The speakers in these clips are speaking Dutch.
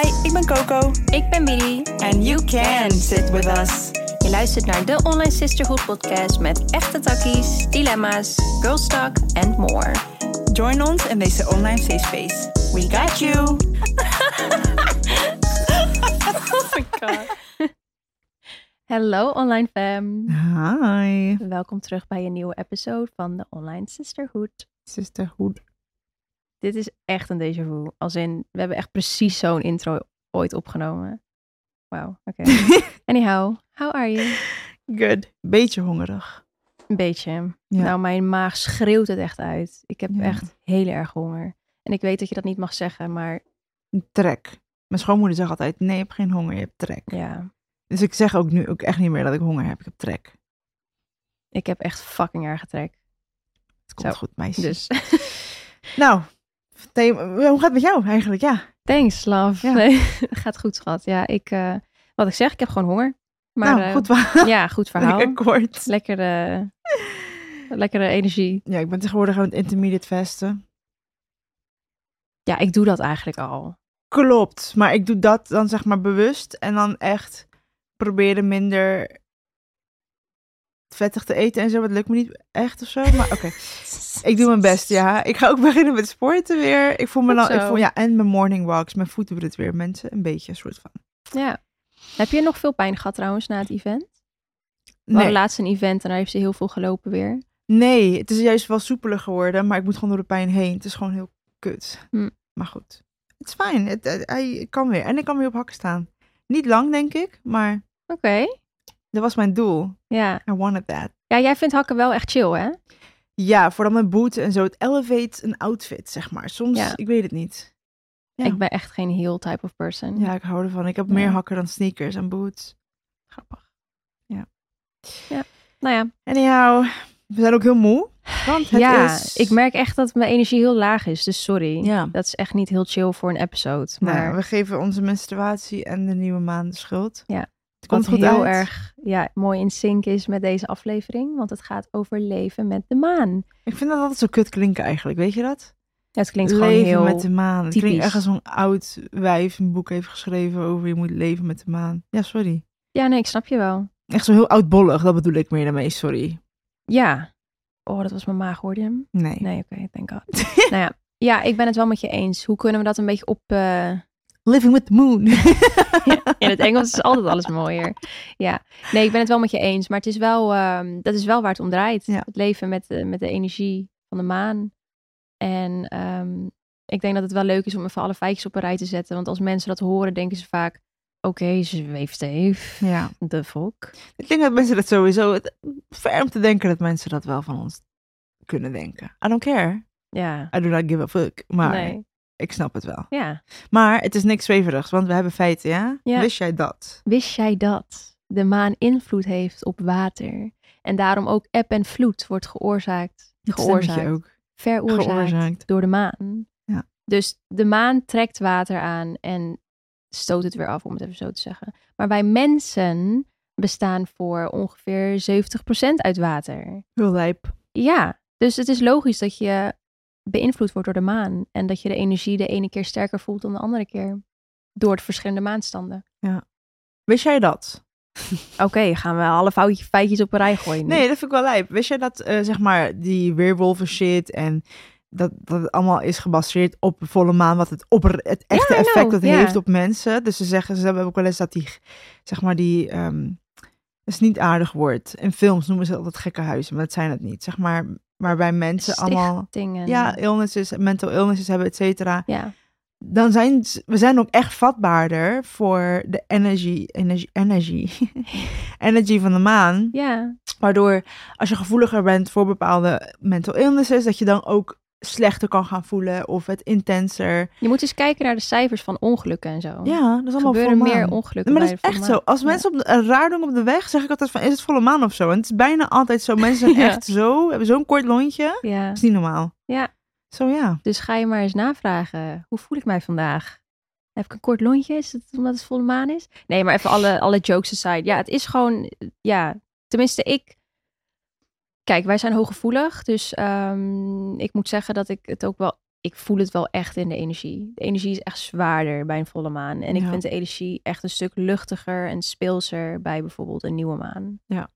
Hi, ik ben Coco. Ik ben Billy. And you can sit with us. Je luistert naar de Online Sisterhood podcast met echte takkies, dilemma's, girl talk and more. Join ons in deze online safe space. We got you. oh my god. Hallo online fam. Hi. Welkom terug bij een nieuwe episode van de Online Sisterhood. Sisterhood. Dit is echt een déjà vu. Als in, we hebben echt precies zo'n intro ooit opgenomen. Wauw, oké. Anyhow, how are you? Good. Beetje hongerig. Een beetje. Ja. Nou, mijn maag schreeuwt het echt uit. Ik heb Ja. echt heel erg honger. En ik weet dat je dat niet mag zeggen, maar Trek. Mijn schoonmoeder zegt altijd, nee, je hebt geen honger, je hebt trek. ja, Dus ik zeg ook nu ook echt niet meer dat ik honger heb. Ik heb trek. ik heb echt fucking erg trek. Het komt Zo. goed, meisje. Dus Nou, hoe gaat het met jou eigenlijk? Ja. thanks, love. Ja. Nee, gaat goed, schat. Ja, ik, eh, wat ik zeg, ik heb gewoon honger. Maar nou, eh, goed verhaal. ja, goed verhaal. Lekker kort. Lekkere, lekkere energie. Ja, ik ben tegenwoordig aan het intermediate vesten. Ja, ik doe dat eigenlijk al. Klopt, maar ik doe dat dan zeg maar bewust en dan echt proberen minder vettig te eten en zo. Het lukt me niet echt of zo, maar oké. Ik doe mijn best, ja. Ik ga ook beginnen met sporten weer. Ik voel me dan, ik voel, ja, en mijn morning walks. Mijn voeten doen het weer, mensen. Een beetje, een soort van. Ja. Heb je nog veel pijn gehad trouwens na het event? We hadden Nee, laatst een event en daar heeft ze heel veel gelopen weer. nee, het is juist wel soepeler geworden, maar ik moet gewoon door de pijn heen. Het is gewoon heel kut. Hm. Maar goed, het is fijn. Het, hij kan weer. En ik kan weer op hakken staan. Niet lang, denk ik, maar Oké. Dat was mijn doel. Ja. I wanted that. ja, jij vindt hakken wel echt chill, hè? Ja, vooral mijn booten en zo. Het elevate een outfit, zeg maar. Soms, Ja. ik weet het niet. Ja. Ik ben echt geen heel type of person. Ja, ik hou ervan. Ik heb Ja. meer hakken dan sneakers en boots. Grappig. Ja. Ja. Nou ja. Anyhow, we zijn ook heel moe. Want het ja, is... ik merk echt dat mijn energie heel laag is. Dus sorry. Ja. Dat is echt niet heel chill voor een episode. Nou, Maar we geven onze menstruatie en de nieuwe maan de schuld. Ja. Het komt goed heel uit. erg ja, mooi in sync is met deze aflevering. Want het gaat over leven met de maan. Ik vind dat altijd zo kut klinken eigenlijk, weet je dat? Ja, het klinkt leven gewoon heel... met de maan. Het klinkt echt als zo'n oud wijf een boek heeft geschreven over je moet leven met de maan. Ja, sorry. Ja, nee, ik snap je wel. Echt zo heel oudbollig, dat bedoel ik meer daarmee, sorry. Ja. Oh, dat was mijn maag, hoorde je hem? Nee. Nee, oké, thank god. nou ja. ja, ik ben het wel met je eens. Hoe kunnen we dat een beetje op... eh, Living with the moon. In het Engels is altijd alles mooier. Ja, nee, ik ben het wel met je eens. Maar het is wel, ehm, dat is wel waar het om draait. Ja. Het leven met de, met de energie van de maan. En ehm, ik denk dat het wel leuk is om even alle feitjes op een rij te zetten. Want als mensen dat horen, denken ze vaak... Oké, ze weeft even. ja. De fok. Ik denk dat mensen dat sowieso... Het, ver om te denken dat mensen dat wel van ons kunnen denken. I don't care. Ja. I do not give a fuck. Maar Nee. Ik snap het wel. Ja. Maar het is niks zweverigs, want we hebben feiten, ja? Ja. Wist jij dat? Wist jij dat de maan invloed heeft op water? En daarom ook eb en vloed wordt geoorzaakt. Geoorzaakt. ook. veroorzaakt Geoorzaakt. door de maan. Ja. Dus de maan trekt water aan en stoot het weer af, om het even zo te zeggen. Maar wij mensen bestaan voor ongeveer 70% uit water. Heel lijp. Ja, dus het is logisch dat je beïnvloed wordt door de maan. En dat je de energie de ene keer sterker voelt dan de andere keer. Door de verschillende maanstanden. Wist jij dat? Oké, gaan we alle foutje, feitjes op een rij gooien? nu? Nee, dat vind ik wel lijp. Wist jij dat, eh, zeg maar, die weerwolven shit en dat, dat het allemaal is gebaseerd op volle maan, wat het op het echte effect dat ja. heeft op mensen. Dus ze zeggen, ze hebben ook wel eens dat die, zeg maar, die, ehm, dat is niet aardig woord. In films noemen ze altijd gekke huizen, maar dat zijn het niet. Zeg maar, waarbij mensen allemaal, ja, illnesses, mental illnesses hebben, et cetera. ja. Dan zijn we zijn ook echt vatbaarder voor de energy, energy, energy, energy van de maan. Ja, Waardoor als je gevoeliger bent voor bepaalde mental illnesses, dat je dan ook slechter kan gaan voelen of het intenser. je moet eens kijken naar de cijfers van ongelukken en zo. Ja, dat is allemaal gebeuren meer maan. ongelukken Maar dat is echt zo. Als Ja. mensen op de, een raar doen op de weg, zeg ik altijd van, is het volle maan of zo? En het is bijna altijd zo. Mensen zijn Ja. echt zo, hebben zo'n kort lontje. Ja, Dat is niet normaal. Ja. Zo ja. dus ga je maar eens navragen. Hoe voel ik mij vandaag? Heb ik een kort lontje? Is het omdat het volle maan is? Nee, maar even alle, alle jokes aside. Ja, het is gewoon, ja, tenminste ik. Kijk, wij zijn hooggevoelig, dus ehm, ik moet zeggen dat ik het ook wel ik voel het wel echt in de energie. De energie is echt zwaarder bij een volle maan. En ik vind de energie echt een stuk luchtiger en speelser bij bijvoorbeeld een nieuwe maan. Ja.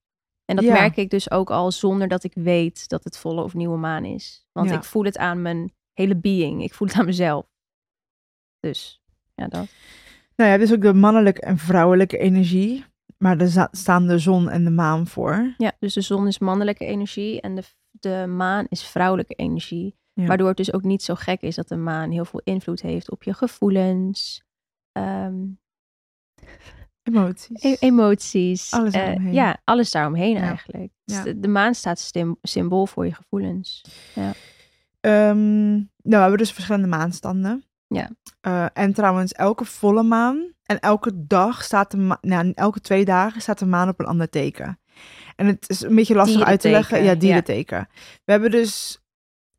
En dat Ja. merk ik dus ook al zonder dat ik weet dat het volle of nieuwe maan is. Want Ja. ik voel het aan mijn hele being. Ik voel het aan mezelf. Dus ja, dat. Nou ja, dus ook de mannelijke en vrouwelijke energie. Maar er staan de zon en de maan voor. Ja, dus de zon is mannelijke energie en de, de maan is vrouwelijke energie. Ja. Waardoor het dus ook niet zo gek is dat de maan heel veel invloed heeft op je gevoelens, ehm, Emoties. e- emoties. Alles eh, daaromheen. ja, alles daaromheen Ja. eigenlijk. Dus Ja. de, de maan staat sym- symbool voor je gevoelens. Ehm, nou, we hebben dus verschillende maanstanden. Ja. Eh, en trouwens, elke volle maan en elke dag staat de maan, nou, elke twee dagen staat de maan op een ander teken. En het is een beetje lastig uit te leggen. Ja, Dierenteken, ja. dierenteken. We hebben dus,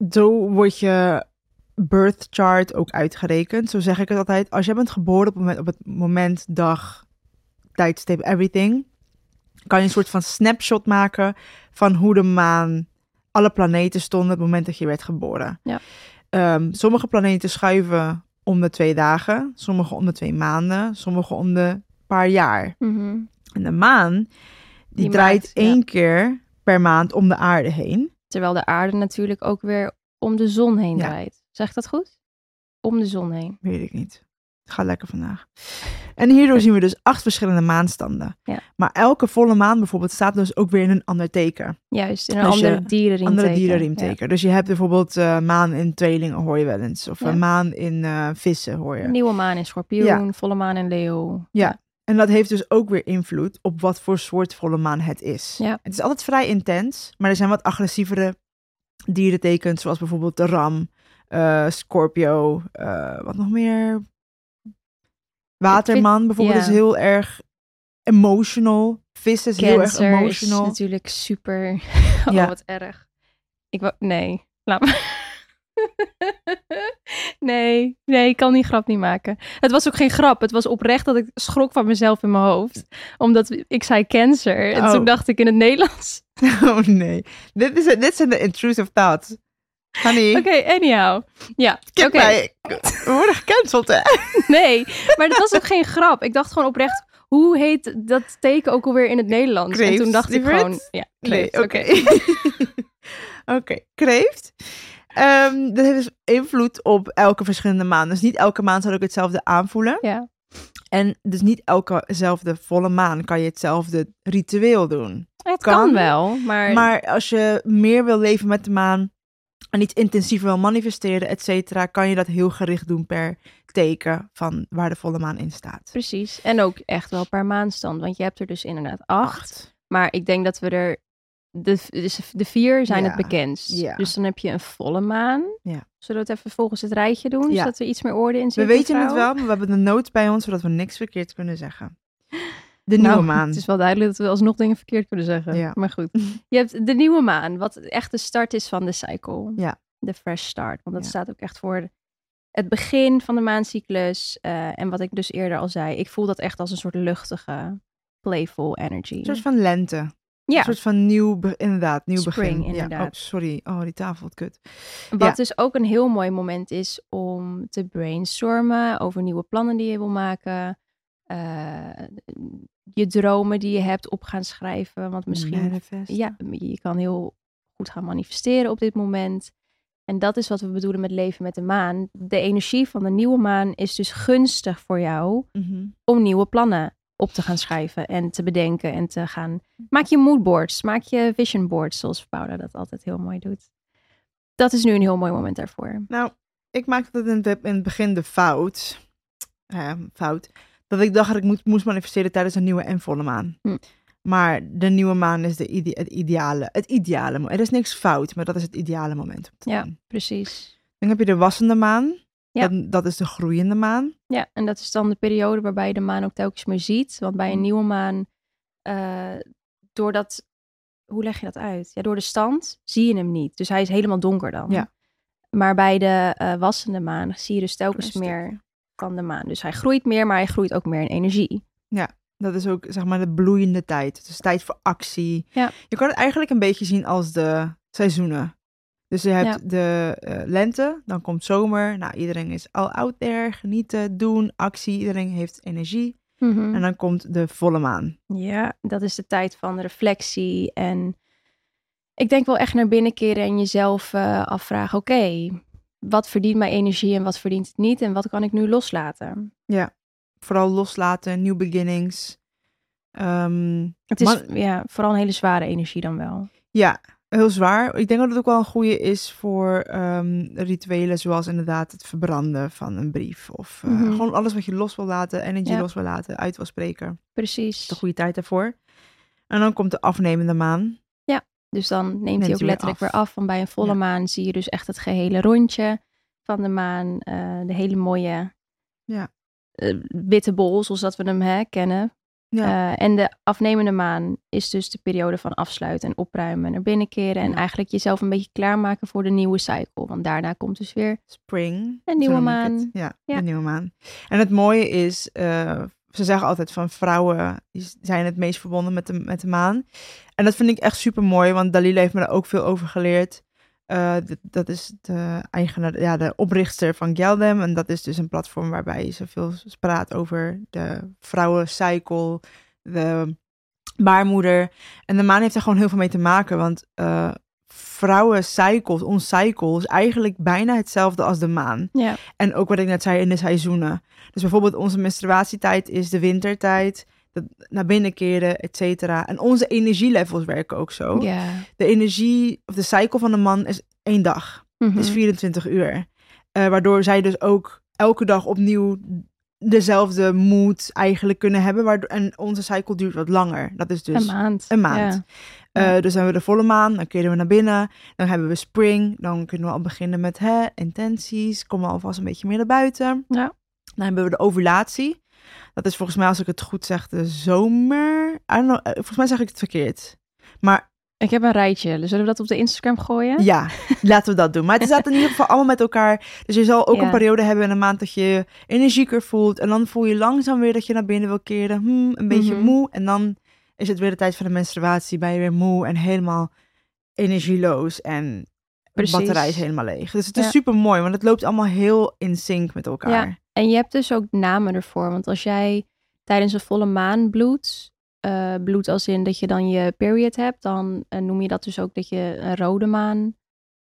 zo wordt je birth chart ook uitgerekend. Zo zeg ik het altijd. Als jij bent geboren op het moment, op het moment dag, tijdstip, everything, kan je een soort van snapshot maken van hoe de maan, alle planeten stonden op het moment dat je werd geboren. Ja. Ehm, sommige planeten schuiven om de twee dagen, sommige om de twee maanden, sommige om de paar jaar. Mhm. En de maan, die, Die draait maakt- ja. één keer per maand om de aarde heen. Terwijl de aarde natuurlijk ook weer om de zon heen Ja. draait. Zeg ik dat goed? Om de zon heen. Weet ik niet. Het gaat lekker vandaag. En hierdoor zien we dus acht verschillende maanstanden. Ja. Maar elke volle maan bijvoorbeeld staat dus ook weer in een ander teken. Juist, in een je- andere dierenriem. andere dierenriemteken. Dus je hebt bijvoorbeeld eh, maan in tweelingen hoor je wel eens. Of Ja. een maan in eh, vissen hoor je. Nieuwe maan in schorpioen, volle maan in leeuw. Ja. En dat heeft dus ook weer invloed op wat voor soort volle maan het is. Ja. Het is altijd vrij intens, maar er zijn wat agressievere dierentekens, zoals bijvoorbeeld de ram, eh, Scorpio, eh, wat nog meer? Waterman bijvoorbeeld ja. is heel erg emotional. Vis is heel erg Cancer is emotional. natuurlijk super. oh, Ja. wat erg. Ik wou... Nee, laat me. nee, nee, ik kan die grap niet maken. Het was ook geen grap. Het was oprecht dat ik schrok van mezelf in mijn hoofd. Omdat ik zei cancer. En Oh. toen dacht ik in het Nederlands. Oh nee. Dit, is, dit zijn de intrusive thoughts. Honey, Oké, anyhow. Ja, kijk oké. mij. We worden gecanceld hè? Nee, maar het was ook geen grap. Ik dacht gewoon oprecht, hoe heet dat teken ook alweer in het Nederlands? en Kreeft, toen dacht ik gewoon, ja, Nee, oké. oké. Oké, kreeft. Ehm, dat heeft dus invloed op elke verschillende maan. Dus niet elke maan zal ook hetzelfde aanvoelen. Ja, En dus niet elkezelfde volle maan kan je hetzelfde ritueel doen. het Kan, kan, wel, maar, Maar als je meer wil leven met de maan en iets intensiever wil manifesteren, et cetera, kan je dat heel gericht doen per teken van waar de volle maan in staat. precies. En ook echt wel per maanstand, want je hebt er dus inderdaad acht. Maar ik denk dat we er, de, dus de vier zijn Ja, het bekendst. ja. Dus dan heb je een volle maan. Ja. Zullen we het even volgens het rijtje doen, zodat er iets meer orde in We zit? weten het wel, maar we hebben de notes bij ons, zodat we niks verkeerd kunnen zeggen. De nieuwe Nou, maan. Het is wel duidelijk dat we alsnog dingen verkeerd kunnen zeggen. Ja. Maar goed. Je hebt de nieuwe maan, wat echt de start is van de cycle. Ja. De fresh start. Want dat Ja. staat ook echt voor het begin van de maancyclus. Eh, en wat ik dus eerder al zei, ik voel dat echt als een soort luchtige, playful energy. Een soort van lente. ja, Een soort van nieuw, inderdaad, nieuw Spring, begin. Ja. Oh, sorry. Oh, die tafel, wat kut. wat ja. dus ook een heel mooi moment is om te brainstormen over nieuwe plannen die je wil maken. Eh, je dromen die je hebt op gaan schrijven. Want misschien ja, je kan heel goed gaan manifesteren op dit moment. En dat is wat we bedoelen met leven met de maan. De energie van de nieuwe maan is dus gunstig voor jou Mhm. om nieuwe plannen op te gaan schrijven en te bedenken en te gaan. Maak je moodboards, maak je vision boards, zoals Paula dat altijd heel mooi doet. Dat is nu een heel mooi moment daarvoor. Nou, ik maakte het in het, in het begin de fout. eh, fout. Dat ik dacht dat ik moet, moest manifesteren tijdens een nieuwe en volle maan. Hm. Maar de nieuwe maan is de ide- het ideale. Het ideale. Er is niks fout, maar dat is het ideale moment Ja. doen. Precies. Dan heb je de wassende maan. Ja. Dat, dat is de groeiende maan. Ja, en dat is dan de periode waarbij je de maan ook telkens meer ziet. Want bij een Mm. nieuwe maan, eh doordat, hoe leg je dat uit? Ja, door de stand zie je hem niet. Dus hij is helemaal donker dan. Ja. Maar bij de eh, wassende maan zie je dus telkens meer van de maan. Dus hij groeit meer, maar hij groeit ook meer in energie. Dat is ook zeg maar de bloeiende tijd. Het is tijd voor actie. Ja. Je kan het eigenlijk een beetje zien als de seizoenen. Dus je hebt Ja. de eh, lente, dan komt zomer. Nou, iedereen is al out there, genieten, doen, actie. Iedereen heeft energie. Mhm. En dan komt de volle maan. Ja, dat is de tijd van reflectie. En ik denk wel echt naar binnen keren en jezelf eh, afvragen: oké, wat verdient mijn energie en wat verdient het niet? En wat kan ik nu loslaten? Vooral loslaten, new beginnings. Ehm, Het is ja, vooral een hele zware energie dan wel. ja, heel zwaar. Ik denk dat het ook wel een goede is voor ehm, rituelen, zoals inderdaad het verbranden van een brief. Of eh, Mhm. gewoon alles wat je los wil laten, energie Ja. los wil laten, uit wil spreken. Precies. de goede tijd daarvoor. En dan komt de afnemende maan. Dus dan neemt, Neemt hij ook weer letterlijk af. weer af. Want bij een volle Ja. maan zie je dus echt het gehele rondje van de maan. eh, de hele mooie Ja. eh, witte bol, zoals dat we hem hè, kennen. Ja. Eh, en de afnemende maan is dus de periode van afsluiten en opruimen, naar binnen keren. En eigenlijk jezelf een beetje klaarmaken voor de nieuwe cycle. Want daarna komt dus weer Spring. Een nieuwe maan. Ja, een nieuwe maan. En het mooie is, ze zeggen altijd van vrouwen zijn het meest verbonden met de, met de maan. En dat vind ik echt super mooi, want Dalila heeft me daar ook veel over geleerd. Eh, dat is de eigenaar, ja, de oprichter van Geldem. En dat is dus een platform waarbij ze veel praat over de vrouwencycle, de baarmoeder. En de maan heeft er gewoon heel veel mee te maken, want eh vrouwencycles, ons cycle, is eigenlijk bijna hetzelfde als de maan. ja, En ook wat ik net zei in de seizoenen. Dus bijvoorbeeld onze menstruatietijd is de wintertijd. Naar binnen keren, et cetera. En onze energielevels werken ook zo. De energie, of de cycle van de man is één dag. Mhm. is 24 uur. Eh, waardoor zij dus ook elke dag opnieuw dezelfde mood eigenlijk kunnen hebben. Waardoor, en onze cycle duurt wat langer. Dat is dus een maand. een maand. Eh, dus hebben we de volle maan, dan keren we naar binnen. Dan hebben we spring, dan kunnen we al beginnen met hè, intenties. Komen we alvast een beetje meer naar buiten. Ja. Dan hebben we de ovulatie. Dat is volgens mij, als ik het goed zeg, de zomer. Know, eh, volgens mij zeg ik het verkeerd. Maar Ik heb een rijtje. Zullen we dat op de Instagram gooien? ja, laten we dat doen. Maar het staat in ieder geval allemaal met elkaar. Dus je zal ook Ja. een periode hebben in een maand dat je je energieker voelt. En dan voel je langzaam weer dat je naar binnen wil keren. Hmm, een beetje Mhm. moe. En dan is het weer de tijd van de menstruatie. Ben je weer moe en helemaal energieloos. En de batterij is helemaal leeg. Dus het is Ja. super mooi, want het loopt allemaal heel in sync met elkaar. En je hebt dus ook namen ervoor. Want als jij tijdens een volle maan bloedt, eh bloed als in dat je dan je period hebt, dan eh, noem je dat dus ook dat je een rode maan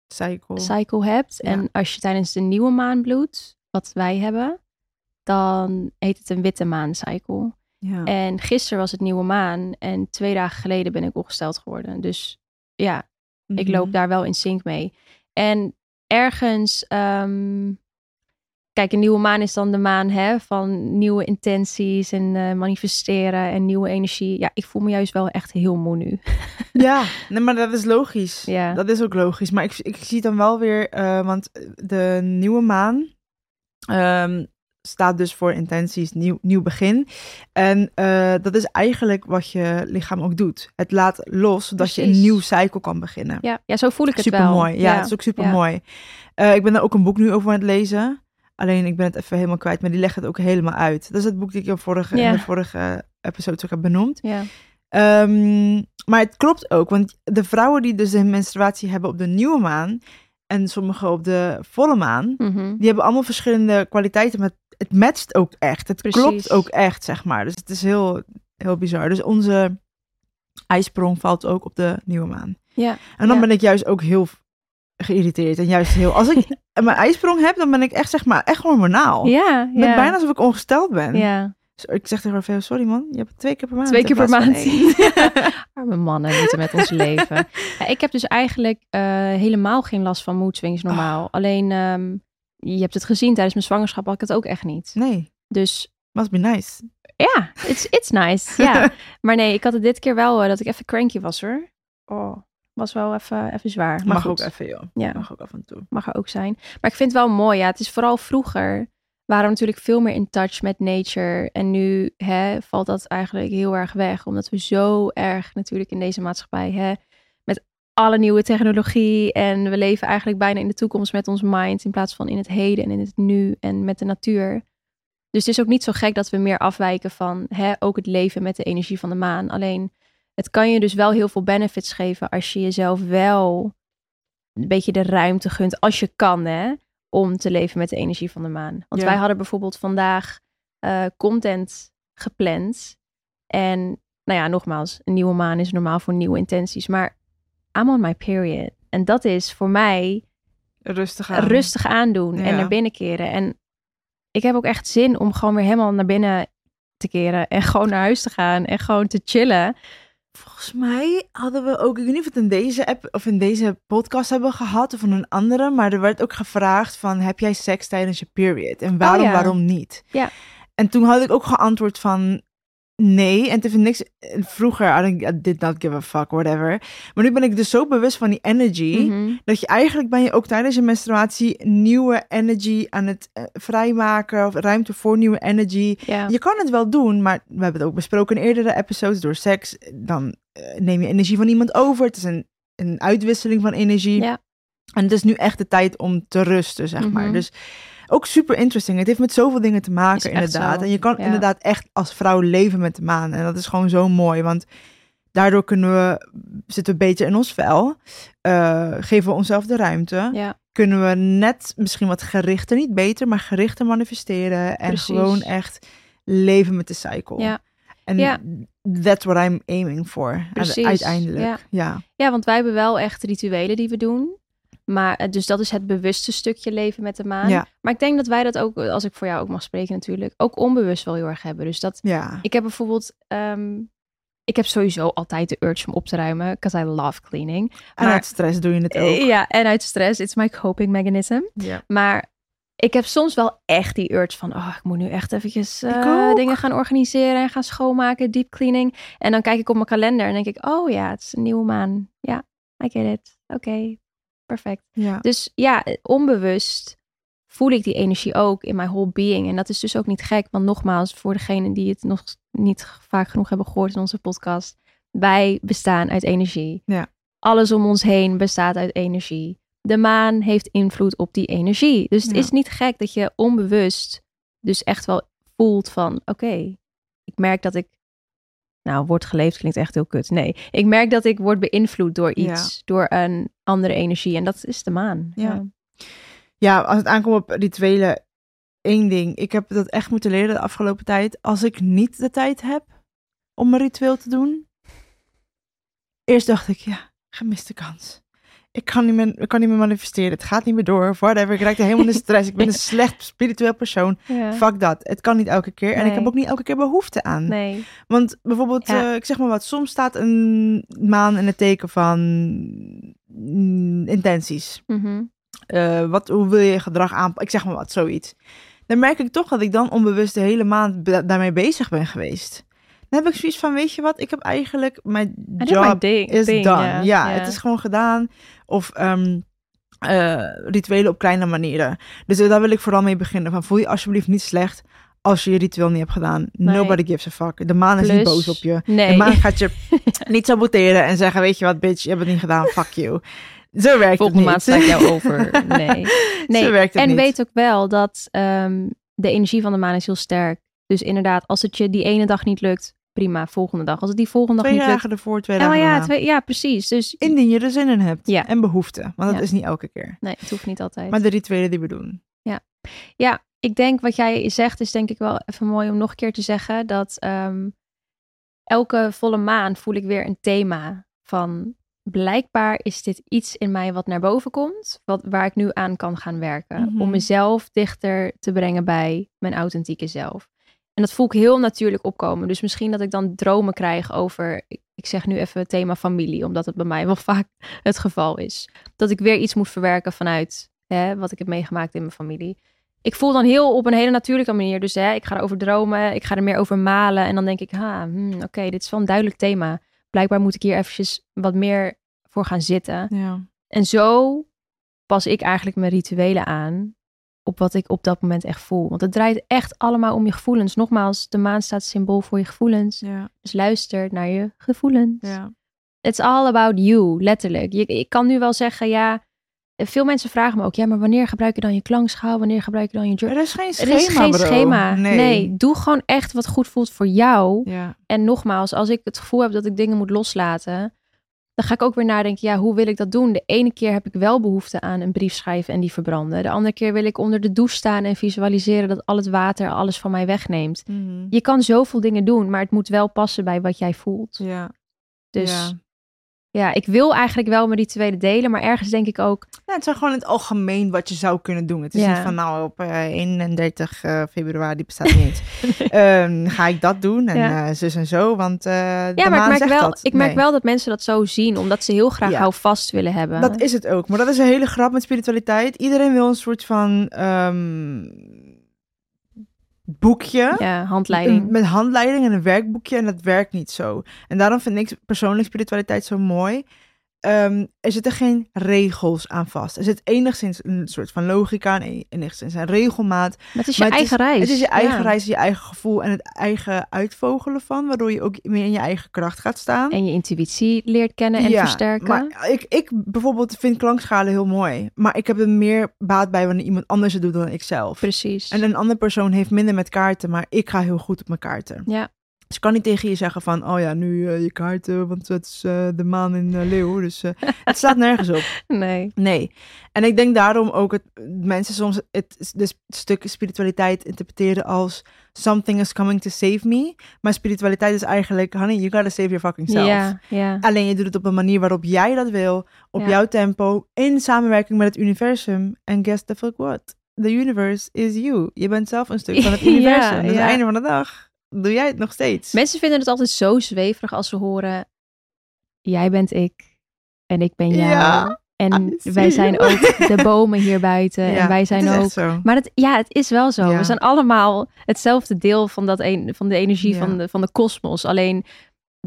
Cycle. cycle hebt. Ja. En als je tijdens de nieuwe maan bloedt, wat wij hebben, dan heet het een witte maan cycle. ja. En gisteren was het nieuwe maan en twee dagen geleden ben ik opgesteld geworden. Dus ja, ik Mhm. loop daar wel in sync mee. En ergens, ehm, kijk, een nieuwe maan is dan de maan hè, van nieuwe intenties en eh, manifesteren en nieuwe energie. Ja, ik voel me juist wel echt heel moe nu. Ja, nee, maar dat is logisch. Ja. Dat is ook logisch. Maar ik, ik zie dan wel weer, eh, want de nieuwe maan ehm, staat dus voor intenties, nieuw, nieuw begin. En eh, dat is eigenlijk wat je lichaam ook doet. Het laat los, zodat je een nieuw cycle kan beginnen. Ja, ja zo voel ik het super wel. mooi. Ja, het is ook super ja. mooi. ik ben er ook een boek nu over aan het lezen. Alleen ik ben het even helemaal kwijt, maar die legt het ook helemaal uit. Dat is het boek die ik in, vorige, in de vorige episode ook heb benoemd. Ja, Ehm, maar het klopt ook, want de vrouwen die dus een menstruatie hebben op de nieuwe maan en sommige op de volle maan, Mhm. die hebben allemaal verschillende kwaliteiten, maar het matcht ook echt. Het Precies. klopt ook echt, zeg maar. Dus het is heel, heel bizar. Dus onze ijsprong valt ook op de nieuwe maan. ja. En dan Ja. ben ik juist ook heel geïrriteerd en juist heel... Als ik mijn ijsprong heb, dan ben ik echt, zeg maar, echt hormonaal. ja, ja. bijna alsof ik ongesteld ben. Ja, Dus ik zeg tegen sorry man, je hebt het twee keer per maand. twee keer per maand. één." Arme mannen moeten met ons leven. Ja, ik heb dus eigenlijk eh, helemaal geen last van mood swings normaal. Oh. Alleen, ehm, je hebt het gezien tijdens mijn zwangerschap, had ik het ook echt niet. nee, Dus must be nice. ja, it's, it's nice. Ja. Maar nee, ik had het dit keer wel eh, dat ik even cranky was hoor. Oh, was wel even, even zwaar. Maar Mag goed, ook even, joh. Ja. Mag ook af en toe. mag er ook zijn. Maar ik vind het wel mooi. Ja, het is vooral vroeger waren we natuurlijk veel meer in touch met nature. En nu hè, valt dat eigenlijk heel erg weg. Omdat we zo erg natuurlijk in deze maatschappij hè, met alle nieuwe technologie. En we leven eigenlijk bijna in de toekomst met ons mind. In plaats van in het heden en in het nu en met de natuur. Dus het is ook niet zo gek dat we meer afwijken van hè, ook het leven met de energie van de maan. Alleen het kan je dus wel heel veel benefits geven als je jezelf wel een beetje de ruimte gunt, als je kan, hè, om te leven met de energie van de maan. Want Ja. wij hadden bijvoorbeeld vandaag eh, content gepland. En nou ja, nogmaals, een nieuwe maan is normaal voor nieuwe intenties. Maar I'm on my period. En dat is voor mij Rustig aan. rustig aandoen en naar binnen keren. En ik heb ook echt zin om gewoon weer helemaal naar binnen te keren. En gewoon naar huis te gaan en gewoon te chillen. Volgens mij hadden we ook, ik weet niet of het in deze app of in deze podcast hebben gehad of in een andere, maar er werd ook gevraagd van, heb jij seks tijdens je period? En waarom, Oh ja. waarom niet? Ja. En toen had ik ook geantwoord van, nee. En toen vind niks, vroeger, I, didn't- I did not give a fuck, whatever. Maar nu ben ik dus zo bewust van die energy, Mhm. dat je eigenlijk ben je ook tijdens je menstruatie nieuwe energy aan het eh, vrijmaken, of ruimte voor nieuwe energy. Je kan het wel doen, maar we hebben het ook besproken in eerdere episodes. Door seks, dan eh, neem je energie van iemand over. Het is een, een uitwisseling van energie. En het is nu echt de tijd om te rusten, zeg maar. Mhm. Dus ook super interesting. Het heeft met zoveel dingen te maken, inderdaad. En je kan ja. inderdaad echt als vrouw leven met de maan. En dat is gewoon zo mooi, want daardoor kunnen we, zitten we beter in ons vel. Eh, geven we onszelf de ruimte ja. kunnen we net misschien wat gerichter, niet beter, maar gerichter manifesteren. En Precies. gewoon echt leven met de cycle. Ja. En Ja. that's what I'm aiming for. Precies, Uiteindelijk. ja. Ja. Ja, want wij hebben wel echt rituelen die we doen. Maar eh, dus dat is het bewuste stukje leven met de maan. Ja. Maar ik denk dat wij dat ook, als ik voor jou ook mag spreken natuurlijk, ook onbewust wel heel erg hebben. Dus dat Ja. ik heb bijvoorbeeld, ehm, ik heb sowieso altijd de urge om op te ruimen, because I love cleaning. En Maar- uit stress doe je het ook. Ja, en uit stress, it's my coping mechanism. Ja. Maar ik heb soms wel echt die urge van, oh, ik moet nu echt eventjes eh, dingen gaan organiseren en gaan schoonmaken, deep cleaning. En dan kijk ik op mijn kalender en denk ik, oh ja, het is een nieuwe maan. Ja, I get it. Oké, perfect. Ja. Dus ja, onbewust voel ik die energie ook in mijn whole being. En dat is dus ook niet gek, want nogmaals, voor degenen die het nog niet vaak genoeg hebben gehoord in onze podcast, wij bestaan uit energie. Ja. Alles om ons heen bestaat uit energie. De maan heeft invloed op die energie. Dus het Ja. is niet gek dat je onbewust dus echt wel voelt van, oké, ik merk dat ik, nou, wordt geleefd klinkt echt heel kut. Nee, ik merk dat ik word beïnvloed door Ja. iets, door een andere energie. En dat is de maan. Ja. ja, als het aankomt op rituelen, één ding. Ik heb dat echt moeten leren de afgelopen tijd. Als ik niet de tijd heb om een ritueel te doen. Eerst dacht ik, ja, gemiste kans. Ik kan niet meer, ik kan niet meer manifesteren. Het gaat niet meer door. Whatever. Ik raakte helemaal in de stress. Ik ben een slecht spiritueel persoon. Ja. Fuck dat. Het kan niet elke keer. En ik heb ook niet elke keer behoefte aan. Nee. Want bijvoorbeeld, Ja. eh, ik zeg maar wat, soms staat een maan in het teken van mm, intenties. Mhm. Eh, wat, hoe wil je je gedrag aanpakken? Ik zeg maar wat, zoiets. Dan merk ik toch dat ik dan onbewust de hele maand daarmee bezig ben geweest. Dan heb ik zoiets van, weet je wat, ik heb eigenlijk mijn job ding- is thing, done. ja. Het is gewoon gedaan. Of ehm, eh, rituelen op kleine manieren. Dus daar wil ik vooral mee beginnen. Van, voel je alsjeblieft niet slecht als je je ritueel niet hebt gedaan. Nee. Nobody gives a fuck. De maan is niet boos op je. Nee. De maan gaat je niet saboteren en zeggen, weet je wat, bitch, je hebt het niet gedaan, fuck you. Zo werkt Volgende maand het niet. sta ik jou over. Nee. nee. Zo werkt het en niet. weet ook wel dat ehm, de energie van de maan is heel sterk. Dus inderdaad, als het je die ene dag niet lukt, prima, volgende dag. Als het die volgende dag Twee niet lukt. dagen ervoor, twee Ja, dagen ja, twee, ja, precies. Dus Indien je er zin in hebt. Ja. En behoefte. Want dat Ja. is niet elke keer. nee, het hoeft niet altijd. Maar de rituelen die we doen. Ja, ik denk wat jij zegt is denk ik wel even mooi om nog een keer te zeggen. Dat ehm, elke volle maan voel ik weer een thema van blijkbaar is dit iets in mij wat naar boven komt. Wat, waar ik nu aan kan gaan werken. Mhm. Om mezelf dichter te brengen bij mijn authentieke zelf. En dat voel ik heel natuurlijk opkomen. Dus misschien dat ik dan dromen krijg over, ik, zeg nu even het thema familie, omdat het bij mij wel vaak het geval is. Dat ik weer iets moet verwerken vanuit hè, wat ik heb meegemaakt in mijn familie. Ik voel dan heel op een hele natuurlijke manier. Dus hè, ik ga erover dromen, ik ga er meer over malen. En dan denk ik, ha, hmm, oké, dit is wel een duidelijk thema. Blijkbaar moet ik hier eventjes wat meer voor gaan zitten. Ja. En zo pas ik eigenlijk mijn rituelen aan op wat ik op dat moment echt voel. Want het draait echt allemaal om je gevoelens. Nogmaals, de maan staat symbool voor je gevoelens. Ja. Dus luister naar je gevoelens. Ja. It's all about you, letterlijk. Je, ik kan nu wel zeggen, ja, veel mensen vragen me ook, ja, maar wanneer gebruik je dan je klankschaal? Wanneer gebruik je dan je journal? Er is geen Er schema, is geen bro. schema. Nee. Nee. doe gewoon echt wat goed voelt voor jou. Ja. En nogmaals, als ik het gevoel heb dat ik dingen moet loslaten, dan ga ik ook weer nadenken, ja, hoe wil ik dat doen? De ene keer heb ik wel behoefte aan een brief schrijven en die verbranden. De andere keer wil ik onder de douche staan en visualiseren dat al het water alles van mij wegneemt. Mhm. Je kan zoveel dingen doen, maar het moet wel passen bij wat jij voelt. Ja. Dus ja, Ja. ik wil eigenlijk wel met die tweede delen, maar ergens denk ik ook, Ja, het is gewoon in het algemeen wat je zou kunnen doen. Het is Ja. niet van nou op eh, 31 eh, februari, die bestaat niet. Ehm, ga ik dat doen en Ja. eh, zus en zo, want eh de ja, maar ik merk, wel, dat. ik merk Nee. wel dat mensen dat zo zien, omdat ze heel graag houvast willen hebben. Dat is het ook. Maar dat is een hele grap met spiritualiteit. Iedereen wil een soort van ehm, boekje. ja, handleiding. Met handleiding en een werkboekje. En dat werkt niet zo. En daarom vind ik persoonlijk spiritualiteit zo mooi. Ehm, er zitten geen regels aan vast. Er zit enigszins een soort van logica en enigszins een regelmaat. Maar het is je Maar het eigen reis. Het is je eigen Ja. reis, je eigen gevoel en het eigen uitvogelen van. Waardoor je ook meer in je eigen kracht gaat staan. En je intuïtie leert kennen en Ja, versterken. Maar ik, ik bijvoorbeeld vind klankschalen heel mooi. Maar ik heb er meer baat bij wanneer iemand anders het doet dan ik zelf. Precies. En een andere persoon heeft minder met kaarten, maar ik ga heel goed op mijn kaarten. Ja. Dus ik kan niet tegen je zeggen van, oh ja, nu eh, je kaarten, want het is eh, de maan in eh, leeuw. Dus eh, het slaat nergens op. Nee. Nee. En ik denk daarom ook het mensen soms het de stuk spiritualiteit interpreteren als something is coming to save me. Maar spiritualiteit is eigenlijk, honey, you gotta save your fucking self. Alleen je doet het op een manier waarop jij dat wil, op jouw tempo, in samenwerking met het universum. En guess the fuck what? The universe is you. Je bent zelf een stuk van het universum. Dus het einde van de dag doe jij het nog steeds. Mensen vinden het altijd zo zweverig als ze horen... Jij bent ik en ik ben jij. Ja, en wij zijn ook de bomen hier buiten. Ja, en wij zijn ook... zo. Maar het, ja, het is wel zo. Ja. We zijn allemaal hetzelfde deel van, dat een, van de energie van, de, van de kosmos. Alleen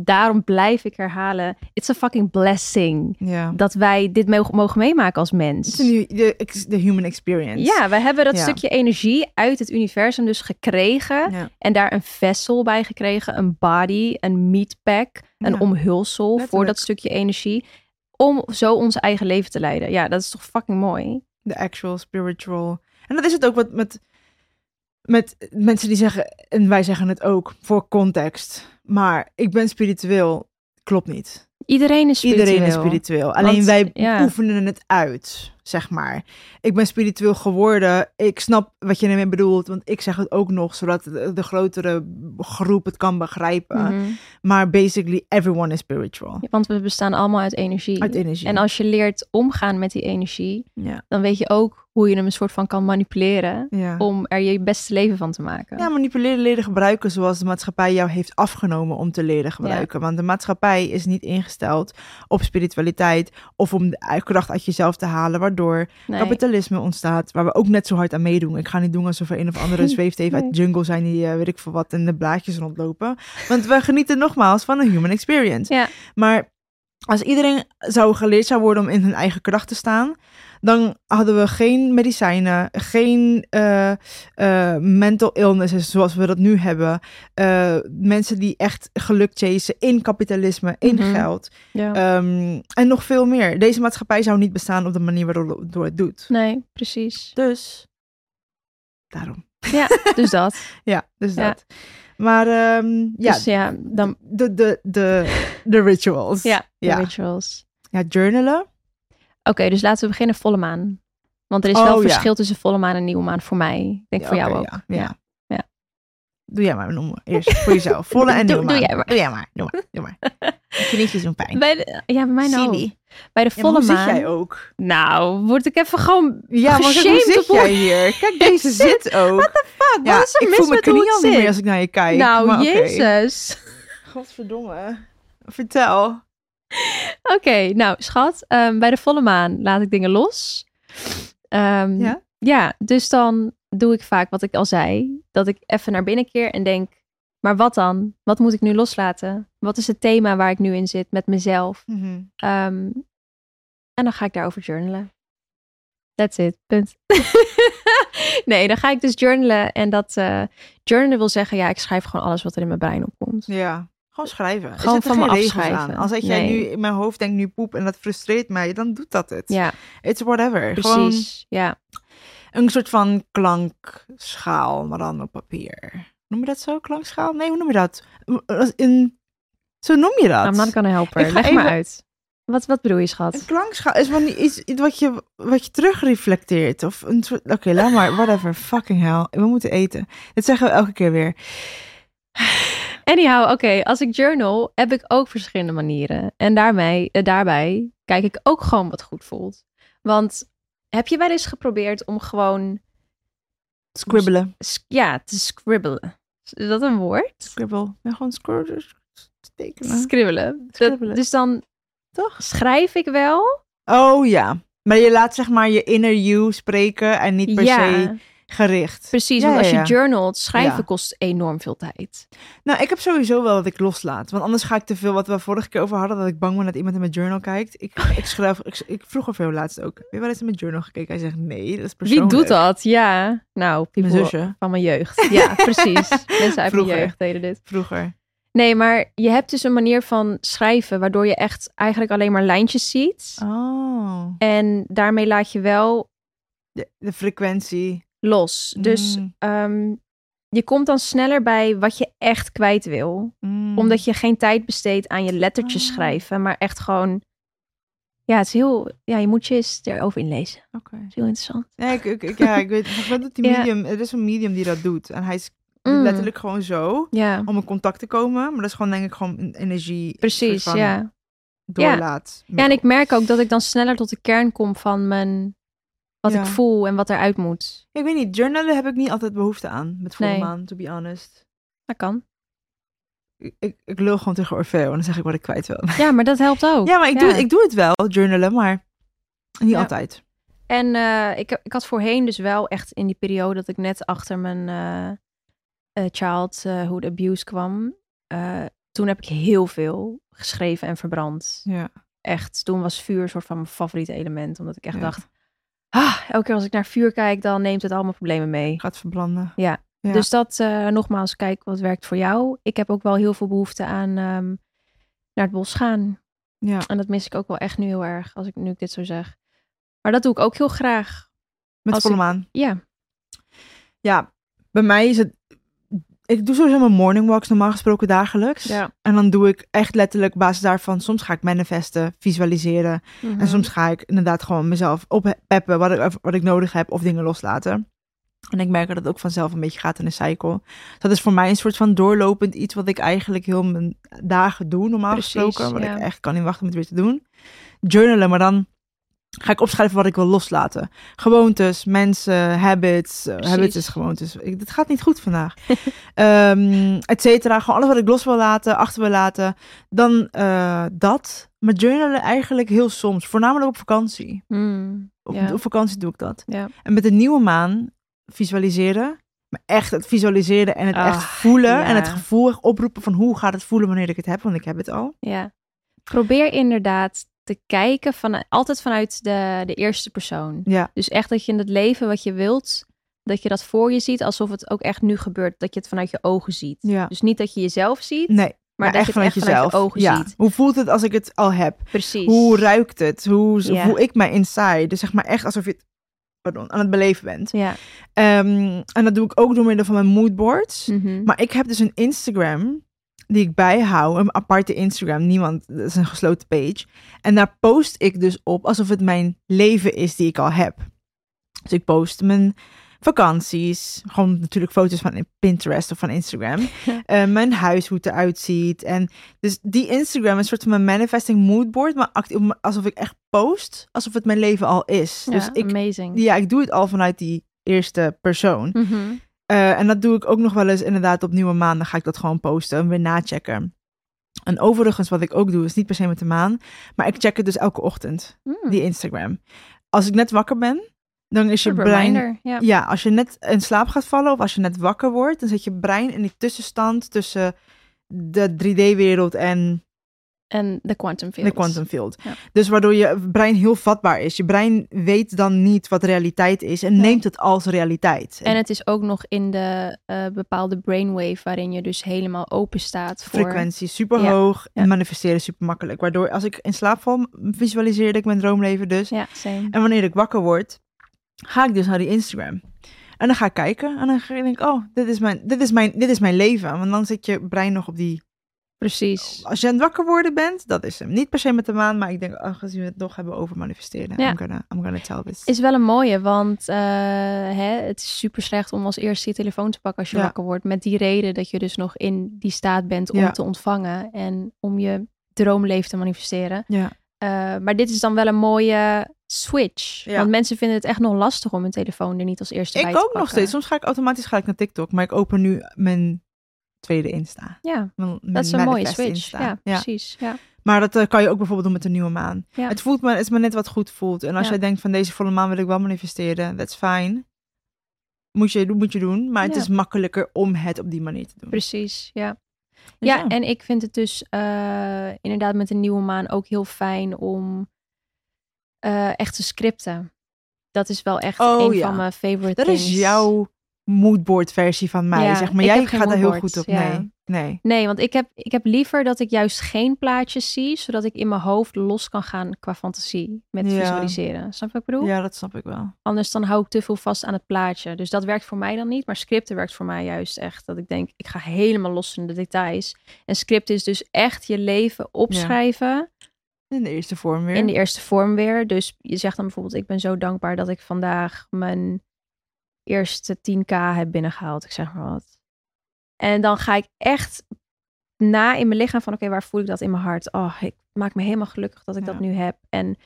daarom blijf ik herhalen... It's a fucking blessing Ja. dat wij dit mogen, mogen meemaken als mens. de, human experience. Ja, we hebben dat Ja. stukje energie uit het universum dus gekregen. Ja. En daar een vessel bij gekregen, een body, een meatpack, een omhulsel voor dat stukje energie. Om zo ons eigen leven te leiden. Ja, dat is toch fucking mooi. De actual spiritual. En dat is het ook wat met, met mensen die zeggen, en wij zeggen het ook, voor context. Maar ik ben spiritueel. Klopt niet. Iedereen is spiritueel. Iedereen is spiritueel. Alleen Want, wij ja. oefenen het uit, zeg maar. Ik ben spiritueel geworden. Ik snap wat je ermee bedoelt, want ik zeg het ook nog, zodat de, de grotere groep het kan begrijpen. Mhm. Maar basically, everyone is spiritual. Want we bestaan allemaal uit energie. Uit energie. En als je leert omgaan met die energie, Ja. dan weet je ook hoe je hem een soort van kan manipuleren. Ja. Om er je beste leven van te maken. Ja, manipuleren, leren gebruiken zoals de maatschappij jou heeft afgenomen om te leren gebruiken. Want de maatschappij is niet ingesteld op spiritualiteit of om de kracht uit jezelf te halen, Nee. kapitalisme ontstaat, waar we ook net zo hard aan meedoen. Ik ga niet doen alsof er een of andere zweefteef uit Nee. de jungle zijn die, eh, weet ik veel wat, in de blaadjes rondlopen. Want we genieten nogmaals van een human experience. Ja. Maar als iedereen zou geleerd zou worden om in hun eigen kracht te staan, dan hadden we geen medicijnen, geen eh, eh, mental illnesses zoals we dat nu hebben. Eh, mensen die echt geluk chasen in kapitalisme, in Mhm. geld. Ja. Ehm, en nog veel meer. Deze maatschappij zou niet bestaan op de manier waardoor het doet. nee, precies. Dus daarom. Ja, dus dat. Ja, dus Ja. dat. Maar ehm, ja, Dus ja, dan, de, de, de, de rituals. ja, de ja. rituals. Ja, journalen. Oké, dus laten we beginnen volle maan. Want er is Oh, wel ja. verschil tussen volle maan en nieuwe maan voor mij. Ik denk voor jou ook. Ja, ja. Doe jij maar noemen. Eerst voor jezelf. Volle en Doe- doe jij maar. Doe jij maar. Doe maar. Doe maar. Je knietjes doen pijn. Bij de, ja, bij mij nou. Silly. Bij de Ja, volle hoe maan. zit jij ook? Nou, word ik even gewoon Ja, maar hoe zit op jij hier? Kijk, deze zit- zit ook. fuck, Ja, wat is er ik mis voel met knie al niet meer als ik naar je kijk. Nou, maar jezus. Godverdomme. Vertel. Oké, nou schat, ehm, bij de volle maan laat ik dingen los. Ehm, Ja? Ja, dus dan doe ik vaak wat ik al zei. Dat ik even naar binnen keer en denk, maar wat dan? Wat moet ik nu loslaten? Wat is het thema waar ik nu in zit met mezelf? Mhm. Ehm, en dan ga ik daarover journalen. That's it, punt. nee, dan ga ik dus journalen. En dat eh journalen wil zeggen, ja, ik schrijf gewoon alles wat er in mijn brein opkomt. Ja. Gewoon schrijven. Gewoon van me afschrijven. aan. Als dat jij nu in mijn hoofd denkt, nu poep en dat frustreert mij, dan doet dat het. Ja, It's whatever. Gewoon precies. Ja. Een soort van klankschaal, maar dan op papier. Noem je dat zo? Klankschaal? Nee, hoe noem je dat? In... Zo noem je dat. I'm not gonna help her. Ik ga Leg maar uit. Wat, wat bedoel je, Een schat? klankschaal is van iets, iets wat, je, wat je terugreflecteert. Of een soort... Oké, laat maar. Whatever. Fucking hell. We moeten eten. Dit zeggen we elke keer weer. Anyhow, oké, als ik journal, heb ik ook verschillende manieren. En daarmee, eh, daarbij kijk ik ook gewoon wat goed voelt. Want heb je wel eens geprobeerd om gewoon, Scribbelen. ja, te scribbelen? Is dat een woord? Scribble. Ja, gewoon scribbelen. Tekenen. Scribbelen. Dat- Scribbelen. dus dan Toch? schrijf ik wel. Oh ja. Maar je laat zeg maar je inner you spreken en niet per ja, se gericht. precies. Ja, want als je journalt, schrijven kost enorm veel tijd. Nou, ik heb sowieso wel dat ik loslaat. Want anders ga ik te veel, wat we vorige keer over hadden, dat ik bang ben dat iemand in mijn journal kijkt. Ik, ik schrijf, ik, ik vroeg jou laatst ook. Heb je wel eens in mijn journal gekeken? Hij zegt nee, dat is Wie persoonlijk. doet dat? Ja, nou, Mijn zusje, van mijn jeugd. Ja, precies. Mensen uit Vroeger. mijn jeugd deden dit. vroeger. Nee, maar je hebt dus een manier van schrijven waardoor je echt eigenlijk alleen maar lijntjes ziet. Oh, En daarmee laat je wel de, de frequentie. Los. Dus Mm. ehm, je komt dan sneller bij wat je echt kwijt wil. Mm. Omdat je geen tijd besteedt aan je lettertjes Ah. schrijven, maar echt gewoon. Ja, het is heel. Ja, je moet je eens erover inlezen. Oké. Is heel interessant. Ja, ik, ik, ik- ja, ik weet, die Ja. medium, er is een medium die dat doet. En hij is Mm. letterlijk gewoon zo, Ja, om in contact te komen. Maar dat is gewoon denk ik gewoon energie precies. Ja. doorlaat. ja, en ik merk ook dat ik dan sneller tot de kern kom van mijn. Wat Ja. ik voel en wat eruit moet. Ik weet niet, journalen heb ik niet altijd behoefte aan met volle Nee. maan, to be honest. Dat kan. Ik, ik, ik lul gewoon tegen Orfeo en dan zeg ik wat ik kwijt wil. Ja, maar dat helpt ook. Ja, maar ik, Ja. Doe, ik doe het wel, journalen, maar niet Ja. altijd. En eh, ik, ik had voorheen dus wel echt in die periode dat ik net achter mijn eh eh, childhood abuse kwam. toen heb ik heel veel geschreven en verbrand. Ja. Echt, toen was vuur een soort van mijn favoriete element. Omdat ik echt Ja. dacht, ah, elke keer als ik naar vuur kijk, dan neemt het allemaal problemen mee. Gaat verbranden. Ja. Ja. Dus dat, eh, nogmaals, kijk wat werkt voor jou. Ik heb ook wel heel veel behoefte aan ehm, naar het bos gaan. Ja. En dat mis ik ook wel echt nu heel erg, als ik nu ik dit zo zeg. Maar dat doe ik ook heel graag. Met volle maan. Ja, Ja, bij mij is het... Ik doe sowieso mijn morning walks normaal gesproken dagelijks. ja. En dan doe ik echt letterlijk basis daarvan... Soms ga ik manifesten, visualiseren. Mhm. En soms ga ik inderdaad gewoon mezelf oppeppen wat ik, wat ik nodig heb of dingen loslaten. En ik merk dat het ook vanzelf een beetje gaat in een cycle. Dat is voor mij een soort van doorlopend iets wat ik eigenlijk heel mijn dagen doe, normaal Precies, gesproken. Wat ja. ik echt kan niet wachten om het weer te doen. Journalen, maar dan ga ik opschrijven wat ik wil loslaten. Gewoontes, mensen, habits. eh, habits is gewoontes. Ik, dit gaat niet goed vandaag. Ehm et cetera. Gewoon alles wat ik los wil laten, achter wil laten. Dan eh, dat. Maar journalen eigenlijk heel soms. Voornamelijk op vakantie. Mm, Op, vakantie doe ik dat. En met de nieuwe maan visualiseren. Maar echt het visualiseren en het echt Ach, voelen. En het gevoel echt oproepen van hoe gaat het voelen wanneer ik het heb. Want ik heb het al. ja. Probeer inderdaad te kijken van, altijd vanuit de, de eerste persoon. Ja, Dus echt dat je in het leven wat je wilt, dat je dat voor je ziet alsof het ook echt nu gebeurt. Dat je het vanuit je ogen ziet. ja. Dus niet dat je jezelf ziet, Nee, maar, dat je het echt vanuit je ogen ja. ziet. Hoe voelt het als ik het al heb? Precies. Hoe ruikt het? Hoe Ja. voel ik mij inside? Dus zeg maar echt alsof je het pardon, aan het beleven bent. Ja. Ehm, en dat doe ik ook door middel van mijn moodboards. Mhm. Maar ik heb dus een Instagram die ik bijhoud, een aparte Instagram. Niemand, dat is een gesloten page. En daar post ik dus op alsof het mijn leven is die ik al heb. Dus ik post mijn vakanties, gewoon natuurlijk foto's van Pinterest of van Instagram. Eh, mijn huis, hoe het eruit ziet. En dus die Instagram is een soort van mijn manifesting moodboard, maar alsof ik echt post, alsof het mijn leven al is. Ja, dus ik, amazing. ja, ik doe het al vanuit die eerste persoon. Mhm. Eh, en dat doe ik ook nog wel eens inderdaad op nieuwe maan. Dan ga ik dat gewoon posten en weer nachecken. En overigens, wat ik ook doe, is niet per se met de maan. Maar ik check het dus elke ochtend, Mm. die Instagram. Als ik net wakker ben, dan is je brein... reminder, Ja. Ja, als je net in slaap gaat vallen of als je net wakker wordt, dan zit je brein in die tussenstand tussen de 3D-wereld en En de quantum field. de quantum field. Ja. Dus waardoor je brein heel vatbaar is. Je brein weet dan niet wat realiteit is en Nee. neemt het als realiteit. En het is ook nog in de eh, bepaalde brainwave waarin je dus helemaal open staat voor... frequentie super hoog ja. en manifesteren super makkelijk. Waardoor als ik in slaap val, visualiseerde ik mijn droomleven dus. Ja, same. En wanneer ik wakker word, ga ik dus naar die Instagram. En dan ga ik kijken en dan ga ik oh, dit is mijn, dit is mijn, dit is mijn leven. Want dan zit je brein nog op die Precies. Als je aan het wakker worden bent, dat is hem. Niet per se met de maan, maar ik denk, aangezien we het nog hebben over manifesteren, Ja. I'm, gonna, I'm gonna tell this. Is wel een mooie, want eh, hè, het is super slecht om als eerste je telefoon te pakken als je Ja. wakker wordt. Met die reden dat je dus nog in die staat bent om Ja. te ontvangen en om je droomleven te manifesteren. Ja. Eh, maar dit is dan wel een mooie switch. Ja. Want mensen vinden het echt nog lastig om hun telefoon er niet als eerste bij Ik te ook pakken. nog steeds. Soms ga ik automatisch naar TikTok, maar ik open nu mijn tweede Insta. Ja, Mijn, dat is een mooie switch. Ja, precies. Ja. Maar dat eh, kan je ook bijvoorbeeld doen met de nieuwe maan. Ja. Het voelt me, het is maar net wat goed voelt. En als jij denkt van deze volle maan wil ik wel manifesteren, that's fine. Moet je, moet je doen, maar het is makkelijker om het op die manier te doen. Precies, ja. Dus Ja, en ik vind het dus eh, inderdaad met de nieuwe maan ook heel fijn om eh, echt te scripten. Dat is wel echt Oh, een van mijn favorite dat things. is jouw moodboard versie van mij, Ja, zeg maar. Jij gaat daar heel goed op. ja. Nee, nee. Nee, want ik heb, ik heb liever dat ik juist geen plaatjes zie, zodat ik in mijn hoofd los kan gaan qua fantasie met Ja. visualiseren. Snap je wat ik bedoel? Ja, dat snap ik wel. Anders dan hou ik te veel vast aan het plaatje. Dus dat werkt voor mij dan niet. Maar scripten werkt voor mij juist echt. Dat ik denk, ik ga helemaal los in de details. En script is dus echt je leven opschrijven. In de eerste vorm weer. in de eerste vorm weer. Dus je zegt dan bijvoorbeeld, ik ben zo dankbaar dat ik vandaag mijn eerste 10k heb binnengehaald. Ik zeg maar wat. En dan ga ik echt na in mijn lichaam van, oké, waar voel ik dat in mijn hart? Oh, ik maak me helemaal gelukkig dat ik Ja. dat nu heb. En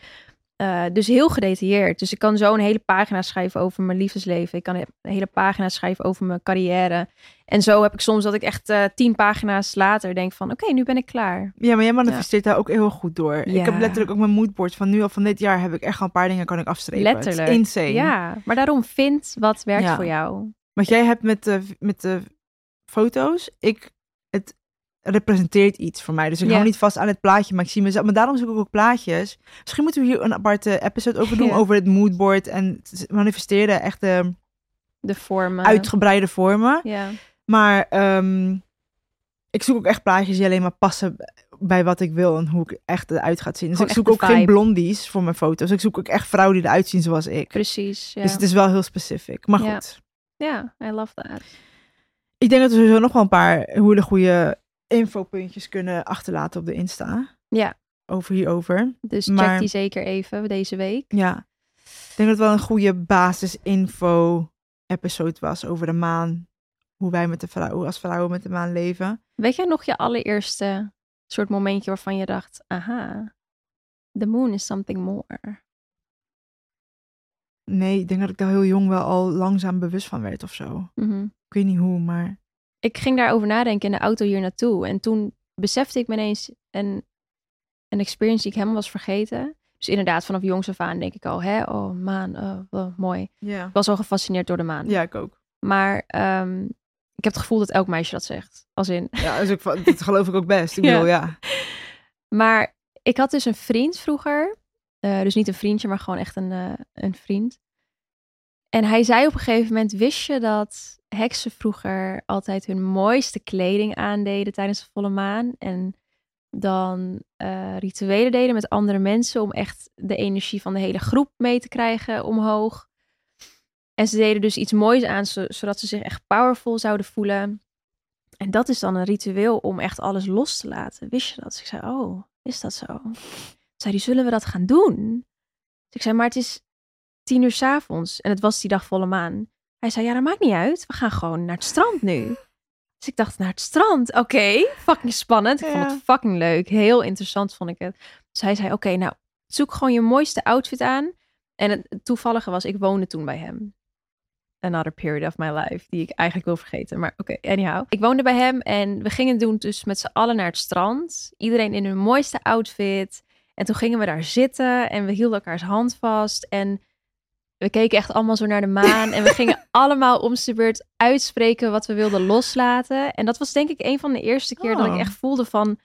eh, dus heel gedetailleerd. Dus ik kan zo een hele pagina schrijven over mijn liefdesleven. Ik kan een hele pagina schrijven over mijn carrière. En zo heb ik soms dat ik echt eh, tien pagina's later denk van, oké, nu ben ik klaar. Ja, maar jij manifesteert daar ook heel goed door. Ik heb letterlijk ook mijn moodboard van nu al van dit jaar heb ik echt al een paar dingen kan ik afstrepen. Het is Letterlijk. insane. Ja, maar daarom vind wat werkt Ja. voor jou. Wat jij hebt met de, met de foto's, ik, het representeert iets voor mij. Dus ik Ja. hou niet vast aan het plaatje, maar ik zie mezelf. Maar daarom zoek ik ook plaatjes. Misschien moeten we hier een aparte episode over doen, Ja. over het moodboard en het manifesteren, echt de De vormen. uitgebreide vormen. Ja, Maar ehm, ik zoek ook echt plaatjes die alleen maar passen bij wat ik wil en hoe ik echt eruit gaat zien. Dus Gewoon ik zoek ook geen blondies voor mijn foto's. Ik zoek ook echt vrouwen die eruit zien zoals ik. precies. Ja. Dus het is wel heel specifiek. Maar goed. ja, I love that. Ik denk dat we sowieso nog wel een paar hele goede infopuntjes kunnen achterlaten op de Insta. Ja. Over hierover. Dus Maar- check die zeker even deze week. Ja. Ik denk dat het wel een goede basisinfo episode was over de maan. Hoe wij met de vrouwen, als vrouwen met de maan leven. Weet jij nog je allereerste soort momentje waarvan je dacht, aha, the moon is something more. Nee, ik denk dat ik daar heel jong wel al langzaam bewust van werd of zo. Mhm. Ik weet niet hoe, maar... Ik ging daarover nadenken in de auto hier naartoe. En toen besefte ik me ineens een, een experience die ik helemaal was vergeten. Dus inderdaad, vanaf jongs af aan denk ik al, hè, oh maan, oh, wat mooi. Ja. Ik was al gefascineerd door de maan. Ja, ik ook. Maar ehm, ik heb het gevoel dat elk meisje dat zegt. Als in. Ja, dus ik, dat geloof ik ook best. Ik Ja. bedoel, ja. Maar ik had dus een vriend vroeger. eh, dus niet een vriendje, maar gewoon echt een, eh, een vriend. En hij zei op een gegeven moment: Wist je dat heksen vroeger altijd hun mooiste kleding aandeden tijdens de volle maan? En dan eh, rituelen deden met andere mensen om echt de energie van de hele groep mee te krijgen omhoog. En ze deden dus iets moois aan, zo- zodat ze zich echt powerful zouden voelen. En dat is dan een ritueel om echt alles los te laten. Wist je dat? Dus ik zei, oh, is dat zo? Zei zullen we dat gaan doen? Dus ik zei, maar het is tien uur s'avonds en het was die dag volle maan. Hij zei, ja, dat maakt niet uit. We gaan gewoon naar het strand nu. Dus ik dacht, naar het strand? Oké, fucking spannend. Ik vond het fucking leuk. Heel interessant vond ik het. Dus hij zei, oké, nou, zoek gewoon je mooiste outfit aan. En het toevallige was, ik woonde toen bij hem. Another period of my life, die ik eigenlijk wil vergeten. Maar oké, anyhow. Ik woonde bij hem en we gingen doen dus met z'n allen naar het strand. Iedereen in hun mooiste outfit. En toen gingen we daar zitten en we hielden elkaars hand vast. En we keken echt allemaal zo naar de maan. En we gingen allemaal om de beurt uitspreken wat we wilden loslaten. En dat was denk ik een van de eerste keer dat ik Oh. echt voelde van...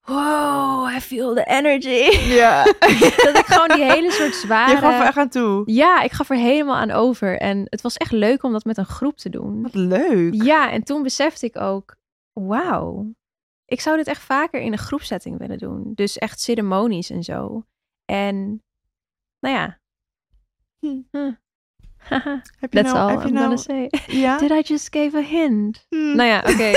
Wow, I feel the energy. Ja. dat ik gewoon die hele soort zware... Je gaf er echt aan toe. Ja, ik gaf er helemaal aan over. En het was echt leuk om dat met een groep te doen. Wat leuk. Ja, en toen besefte ik ook, wauw, ik zou dit echt vaker in een groepsetting willen doen. Dus echt ceremonies en zo. En, nou ja. Hm. Heb je That's nou, all heb je I'm nou, gonna say. Ja? Did I just give a hint? Hmm. Nou ja, oké.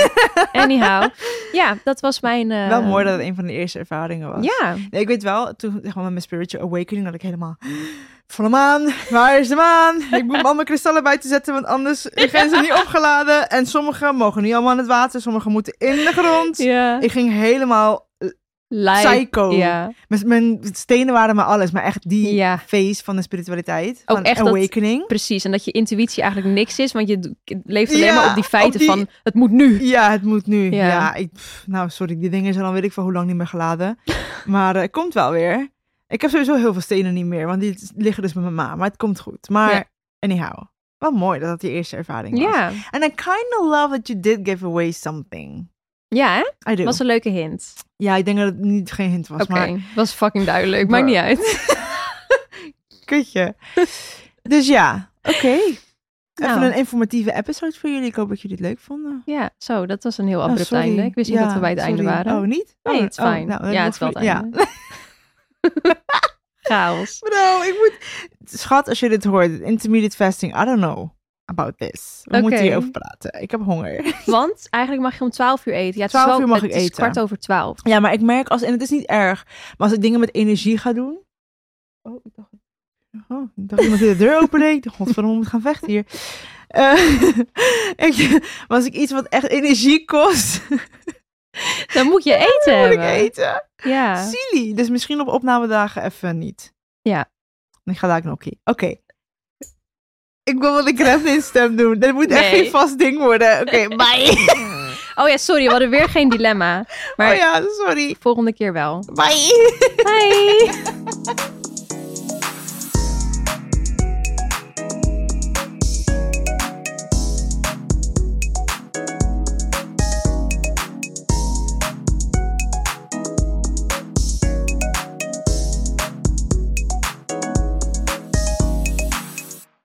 Anyhow. Ja, dat was mijn... eh, Wel mooi dat het een van de eerste ervaringen was. Ja, Nee, ik weet wel, toen zeg maar, met mijn spiritual awakening, dat ik helemaal... Volle maan, waar is de maan? Ik moet al mijn kristallen buiten zetten, want anders zijn ze niet opgeladen. En sommige mogen niet allemaal in het water, sommige moeten in de grond. ja. Ik ging helemaal Like, psycho. Ja, Mijn, mijn stenen waren maar alles, maar echt die Ja. phase van de spiritualiteit. Ook van echt dat- awakening. precies. En dat je intuïtie eigenlijk niks is, want je leeft alleen Ja, maar op die feiten op die- van het moet nu. Ja, het moet nu. Ja. Ik, pff, nou sorry, die dingen zijn al weet ik van hoe lang niet meer geladen. maar eh, het komt wel weer. Ik heb sowieso heel veel stenen niet meer, want die liggen dus met mijn ma. Maar het komt goed. Maar anyhow, wel mooi dat dat die eerste ervaring was. Ja, And I kind of love that you did give away something. Ja hè? Was een leuke hint. Ja, ik denk dat het niet geen hint was, Oké, maar was fucking duidelijk. Maakt niet uit. kutje. dus ja, oké. Even Nou. een informatieve episode voor jullie. Ik hoop dat jullie het leuk vonden. Ja, zo, dat was een heel abrupt einde. Ik wist niet Ja, dat we bij het einde waren. Oh, niet? Nee, Oh, het is oh, fijn. nou, ja, het is wel het einde. Chaos. Bro, ik moet... Schat, als je dit hoort, intermediate fasting, I don't know about this. We Oké. moeten hierover praten. Ik heb honger. Want eigenlijk mag je om 12 uur eten. Ja, het is 12 wel- uur mag het ik is eten. kwart over 12. Ja, maar ik merk als... En het is niet erg. Maar als ik dingen met energie ga doen... Oh, ik dacht... Oh, ik dacht iemand die de deur opendeed. Godverdomme, moet gaan vechten hier. Eh, ik, als ik iets wat echt energie kost, Dan moet je eten moet ik hebben. eten. Ja. Silly. Dus misschien op opnamedagen even niet. Ja. Ik ga daar knokkie. Oké. Ik wil wel de Gremlin stem doen. Dat moet echt Nee. geen vast ding worden. Oké, bye. Oh ja, sorry, we hadden weer geen dilemma. Maar Oh ja, sorry. volgende keer wel. Bye. Bye!